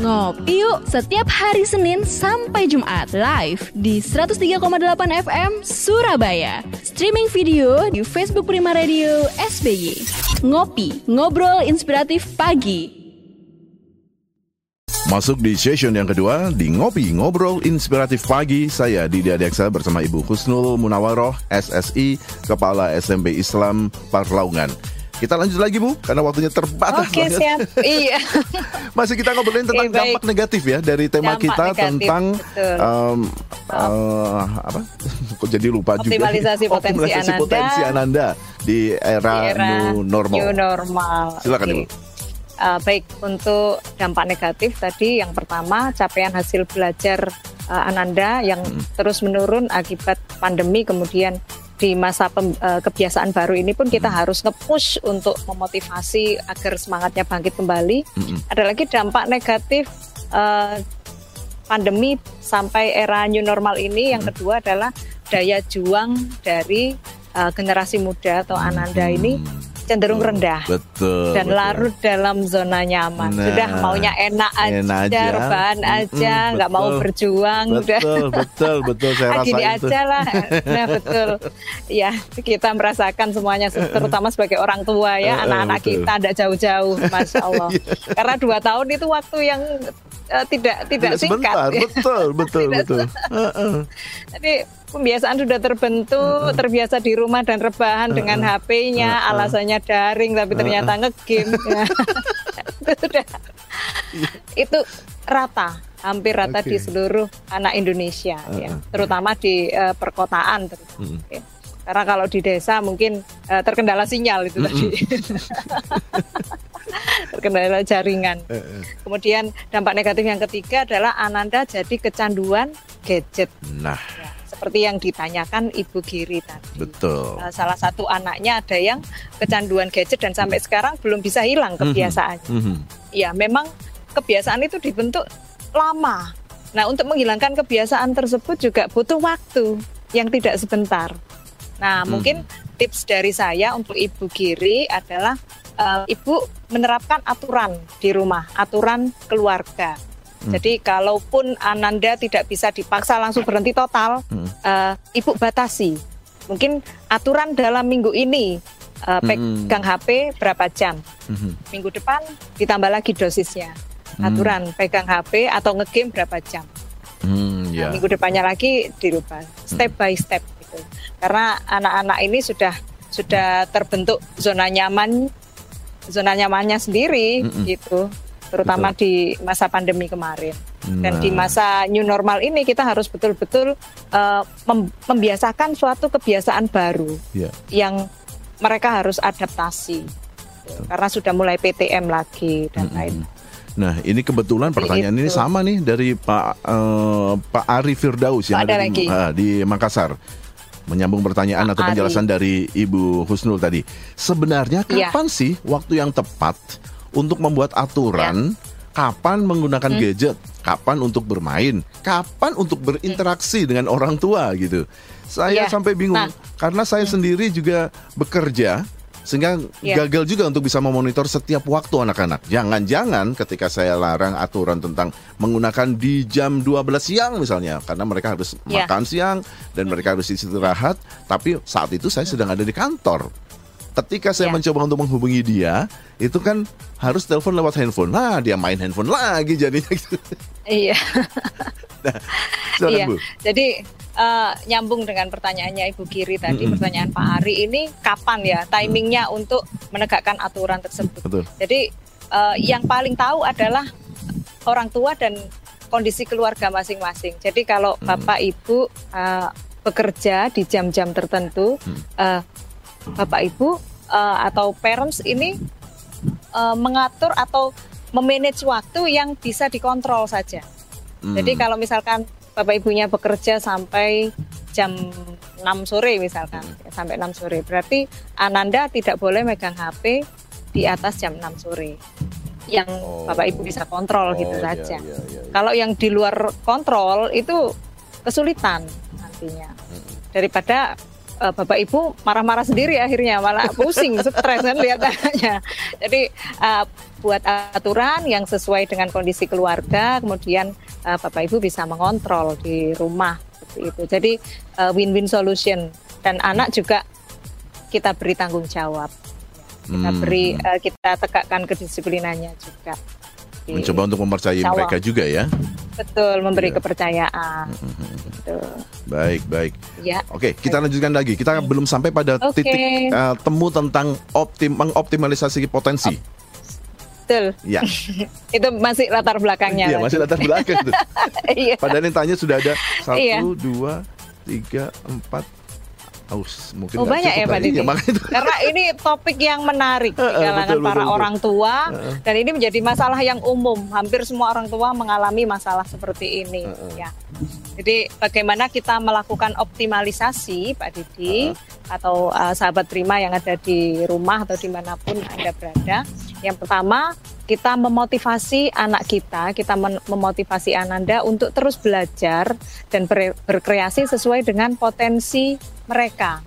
Ngopi yuk setiap hari Senin sampai Jumat live di 103,8 FM Surabaya. Streaming video di Facebook Prima Radio SBY. Ngopi, ngobrol inspiratif pagi. Masuk di session yang kedua di Ngopi Ngobrol Inspiratif Pagi Saya Didi Adeksa bersama Ibu Husnul Munawaroh SSI Kepala SMP Islam Parlaungan kita lanjut lagi Bu, karena waktunya terbatas Oke, banget. siap. Iya. Masih kita ngobrolin tentang Oke, baik. dampak negatif ya dari tema Dampak kita negatif, tentang betul. um, uh, apa? Kok jadi lupa Optimalisasi juga. potensi Optimalisasi Ananda. potensi Ananda di era, Di era new normal. New normal. Silakan Oke. Ibu. Uh, baik untuk dampak negatif tadi yang pertama capaian hasil belajar uh, Ananda yang Hmm. terus menurun akibat pandemi kemudian di masa pem- uh, kebiasaan baru ini pun Hmm. kita harus nge-push untuk memotivasi agar semangatnya bangkit kembali. Mm-mm. Ada lagi dampak negatif uh, pandemi sampai era new normal ini yang kedua adalah daya juang dari uh, generasi muda atau Ananda ini cenderung rendah Hmm. Betul. dan betul. larut dalam zona nyaman. Nah, Sudah maunya enak aja, enak aja. rebahan aja, nggak mau betul. berjuang. udah. Betul, betul, betul. Saya gini rasain tuh. aja lah, nah betul. Ya kita merasakan semuanya, terutama sebagai orang tua Eh, eh, ya, anak-anak betul. kita tidak jauh-jauh, masya Allah. Karena dua tahun itu waktu yang eh, tidak tidak, Tidak singkat. sebentar, ya. betul, betul, Tidak betul. Heeh. Jadi pembiasaan sudah terbentuk, terbiasa di rumah dan rebahan dengan HP-nya, alasannya daring tapi ternyata ngegame. ya. itu sudah itu rata, hampir rata Oke. di seluruh anak Indonesia, ya. Uh-uh. terutama di eh, perkotaan. terutama. Mm. Oke. Karena kalau di desa mungkin eh, terkendala sinyal itu tadi. terkendala jaringan. Eh, eh. Kemudian dampak negatif yang ketiga adalah Ananda jadi kecanduan gadget. Nah, Ya, seperti yang ditanyakan Ibu Giri tadi. betul. Uh, Salah satu anaknya ada yang kecanduan gadget dan sampai sekarang belum bisa hilang kebiasaannya. Mhm. Ya, memang kebiasaan itu dibentuk lama. Nah, untuk menghilangkan kebiasaan tersebut juga butuh waktu yang tidak sebentar. Nah, mungkin tips dari saya untuk Ibu Giri adalah uh, Ibu menerapkan aturan di rumah, aturan keluarga. Jadi kalaupun Ananda tidak bisa dipaksa langsung berhenti total, Hmm. uh, Ibu batasi. Mungkin aturan dalam minggu ini uh, pegang HP berapa jam. Mhm. Minggu depan ditambah lagi dosisnya. Aturan pegang HP atau ngegame berapa jam. Hmm, Nah, ya. minggu depannya lagi dirubah step by step gitu. Karena anak-anak ini sudah sudah terbentuk zona nyaman zona nyamannya sendiri Mm-mm. gitu. Terutama di masa pandemi kemarin. Dan di Nah. masa new normal ini kita harus betul-betul uh, mem- membiasakan suatu kebiasaan baru Ya. yang mereka harus adaptasi. Karena sudah mulai PTM lagi dan lain. Nah, ini kebetulan pertanyaan ini itu. sama nih dari Pak eh, Pak Ari Firdaus yang Ada ada di, lagi. ah, di Makassar. Menyambung pertanyaan atau penjelasan dari Ibu Husnul tadi. Sebenarnya Iya. kapan sih waktu yang tepat untuk membuat aturan Ya. kapan menggunakan Hmm. gadget, kapan untuk bermain, kapan untuk berinteraksi dengan orang tua gitu. Saya Iya. sampai bingung Nah. Hmm. karena saya sendiri juga bekerja sehingga Iya. gagal juga untuk bisa memonitor setiap waktu anak-anak. Jangan-jangan ketika saya larang aturan tentang menggunakan di jam 12 siang misalnya karena mereka harus Iya. makan siang dan mereka harus istirahat, tapi saat itu saya sedang ada di kantor. Ketika saya Iya. mencoba untuk menghubungi dia, itu kan harus telepon lewat handphone. Nah, dia main handphone lagi jadinya. Iya. Silakan, iya. Bu. Jadi eh, nyambung dengan pertanyaannya Ibu Giri tadi, Mm-mm. pertanyaan Pak Ari ini kapan ya timingnya untuk menegakkan aturan tersebut? Betul. Jadi eh, yang paling tahu adalah orang tua dan kondisi keluarga masing-masing. Jadi kalau Hmm. bapak ibu eh, bekerja di jam-jam tertentu, Hmm. eh, bapak ibu eh, atau parents ini eh, mengatur atau memanage waktu yang bisa dikontrol saja. Hmm. Jadi kalau misalkan bapak ibunya bekerja sampai jam 6 sore misalkan, sampai 6 sore, berarti Ananda tidak boleh megang HP di atas jam 6 sore. Yang Oh. bapak ibu bisa kontrol gitu Oh, iya, saja. iya, iya, iya. Kalau yang di luar kontrol itu kesulitan nantinya. Daripada uh, bapak ibu marah-marah sendiri akhirnya malah pusing stres kan lihat anaknya jadi uh, buat aturan yang sesuai dengan kondisi keluarga kemudian uh, bapak ibu bisa mengontrol di rumah seperti itu jadi uh, win-win solution dan anak juga kita beri tanggung jawab kita Hmm. beri uh, kita tegakkan kedisiplinannya juga Di- Mencoba untuk mempercayai Allah. mereka juga ya. betul memberi Iya. kepercayaan Gitu. Baik, baik. ya Oke, kita lanjutkan lagi. Kita belum sampai pada Oke. titik eh, temu tentang optim mengoptimalisasi potensi. Betul Ya, itu masih latar belakangnya iya masih latar belakang tuh. iya Padahal yang tanya sudah ada satu, Iya. dua, tiga, empat. Aus, mungkin Oh, banyak ya, Pak lagi. Didi? Ya, itu. karena ini topik yang menarik di kalangan betul, para betul, orang tua Heeh. dan ini menjadi masalah yang umum hampir semua orang tua mengalami masalah seperti ini ya jadi bagaimana kita melakukan optimalisasi Pak Didi atau uh, sahabat Prima yang ada di rumah atau di mana pun anda berada yang pertama kita memotivasi anak kita kita memotivasi Ananda untuk terus belajar dan ber- berkreasi sesuai dengan potensi mereka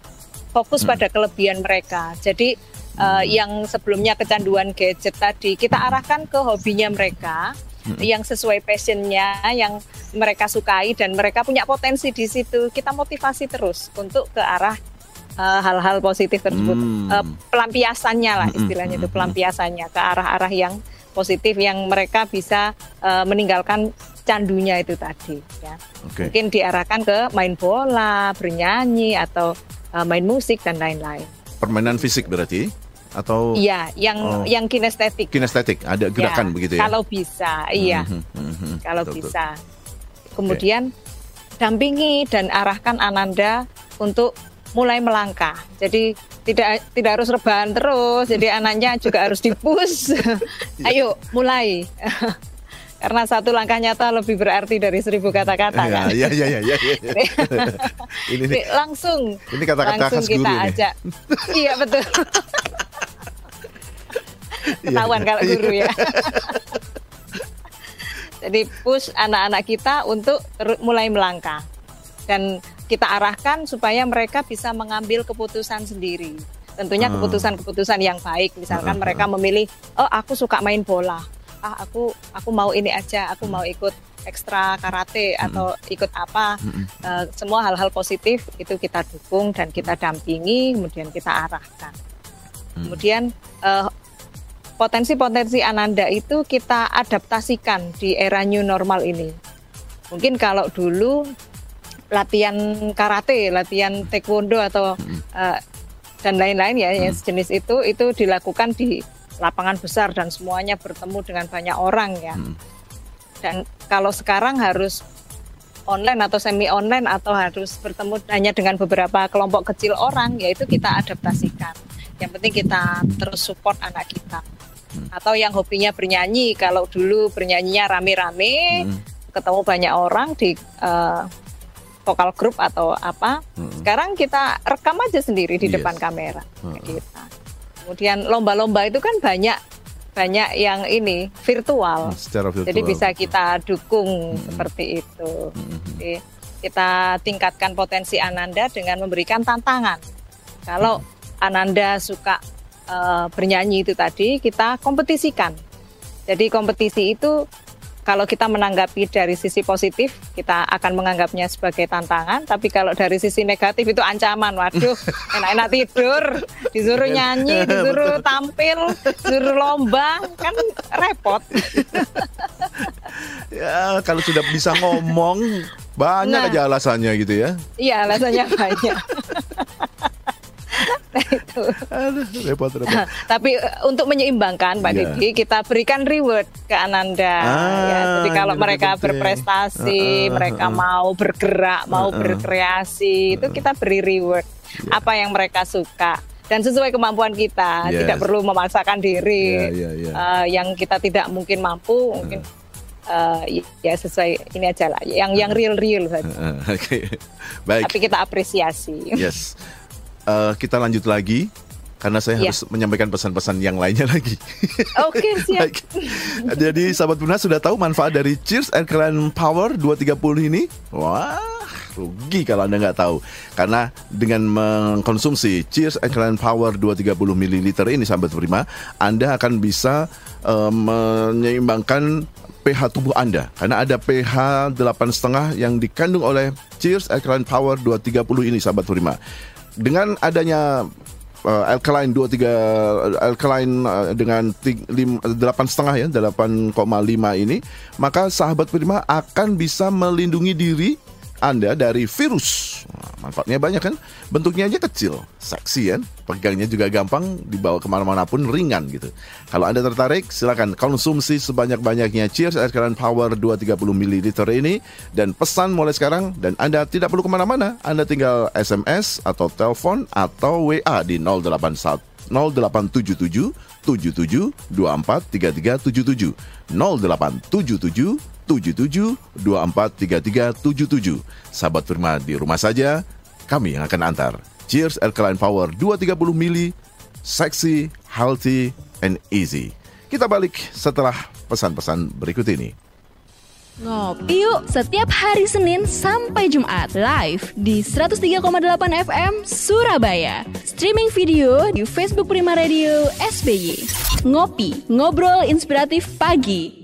fokus pada kelebihan mereka. Jadi eh, yang sebelumnya kecanduan gadget tadi kita arahkan ke hobinya mereka yang sesuai passionnya, yang mereka sukai dan mereka punya potensi di situ. Kita motivasi terus untuk ke arah eh, hal-hal positif tersebut, Hmm. Eh, pelampiasannya lah Hmm, istilahnya hmm, itu hmm. pelampiasannya ke arah-arah yang positif yang mereka bisa eh, meninggalkan candunya itu tadi. Ya Oke. mungkin diarahkan ke main bola, bernyanyi atau uh, main musik dan lain-lain. Permainan fisik berarti atau Iya, yang Oh. yang kinestetik. kinestetik, ada gerakan Ya, begitu ya? Kalau bisa, iya, mhm, kalau betul, betul. bisa. Kemudian dampingi dan arahkan Ananda untuk mulai melangkah. Jadi tidak tidak harus rebahan terus. Jadi anaknya juga harus dipus. Ayo mulai. Karena satu langkah nyata lebih berarti dari seribu kata-kata kan. Ya, ya, ya, ya, ini nih, Jadi langsung ini kata-kata langsung guru kita nih. ajak. iya betul. Ketahuan Iya. kalau guru ya. Jadi push anak-anak kita untuk mulai melangkah dan kita arahkan supaya mereka bisa mengambil keputusan sendiri. Tentunya Hmm. keputusan-keputusan yang baik. Misalkan Hmm, mereka memilih, oh aku suka main bola, ah aku aku mau ini aja, aku mau ikut ekstra karate atau ikut apa. Eh, semua hal-hal positif itu kita dukung dan kita dampingi, kemudian kita arahkan. Hmm. Kemudian eh, potensi-potensi Ananda itu kita adaptasikan di era new normal ini. Mungkin kalau dulu latihan karate, latihan taekwondo atau eh, dan lain-lain ya, yang sejenis itu itu dilakukan di lapangan besar dan semuanya bertemu dengan banyak orang ya. Hmm. Dan kalau sekarang harus online atau semi online atau harus bertemu hanya dengan beberapa kelompok kecil orang, yaitu kita adaptasikan. Yang penting kita terus support anak kita. Atau yang hobinya bernyanyi, kalau dulu bernyanyinya rame-rame, Hmm. ketemu banyak orang di eh, vokal grup atau apa. Hmm. Sekarang kita rekam aja sendiri di Yes. depan kamera Hmm. kita. Kemudian lomba-lomba itu kan banyak banyak yang ini virtual. Secara virtual. Jadi bisa kita dukung seperti itu. Mhm. Jadi kita tingkatkan potensi Ananda dengan memberikan tantangan. Kalau Ananda suka eh, bernyanyi itu tadi, kita kompetisikan. Jadi kompetisi itu kalau kita menanggapi dari sisi positif, kita akan menganggapnya sebagai tantangan. Tapi kalau dari sisi negatif itu ancaman. Waduh, enak-enak tidur, disuruh nyanyi, disuruh tampil, disuruh lomba, kan repot. Ya, kalau sudah bisa ngomong banyak Nah. aja alasannya gitu ya. Iya, alasannya banyak. Nah, itu. Aduh, repot repot. Tapi eh, untuk menyeimbangkan Pak Iya. Didi, kita berikan reward ke Ananda. Ah, ya, jadi kalau mereka penting. berprestasi, Heeh, mereka heeh. mau bergerak, mau berkreasi, itu kita beri reward. Apa yang mereka suka dan sesuai kemampuan kita, Yes. tidak perlu memaksakan diri. Iya, iya, iya. Eh, yang kita tidak mungkin mampu, mungkin eh, ya sesuai ini aja lah. Yang yang real real saja. Eh, Oke, baik. Tapi kita apresiasi. Yes. Eh, kita lanjut lagi karena saya Iya. harus menyampaikan pesan-pesan yang lainnya lagi. Oke siap. Baik. Jadi sahabat Puna sudah tahu manfaat dari Cheers and Clan Power 230 ini? Wah, rugi kalau Anda nggak tahu. Karena dengan mengkonsumsi Cheers Alkaline Power 230 ml ini sahabat prima, Anda akan bisa uh, menyeimbangkan pH tubuh Anda karena ada pH 8,5 yang dikandung oleh Cheers Alkaline Power 230 ini sahabat prima. Dengan adanya uh, alkaline 23 alkaline uh, dengan setengah ya 8,5 ini maka sahabat prima akan bisa melindungi diri anda dari virus. Manfaatnya banyak kan? Bentuknya aja kecil, seksi kan? Pegangnya juga gampang, dibawa ke mana-mana pun ringan gitu. Kalau Anda tertarik, silakan konsumsi sebanyak-banyaknya Cheers Air Current Power 230 ml ini dan pesan mulai sekarang dan Anda tidak perlu ke mana-mana. Anda tinggal SMS atau telepon atau WA di 081 0877 77 24 33 77 0877 77243377. Sahabat Firma di rumah saja, kami yang akan antar. Cheers Alkaline Power 230 mili, sexy, healthy, and easy. Kita balik setelah pesan-pesan berikut ini. Ngopi yuk setiap hari Senin sampai Jumat live di 103,8 FM Surabaya. Streaming video di Facebook Prima Radio SBY. Ngopi, ngobrol inspiratif pagi.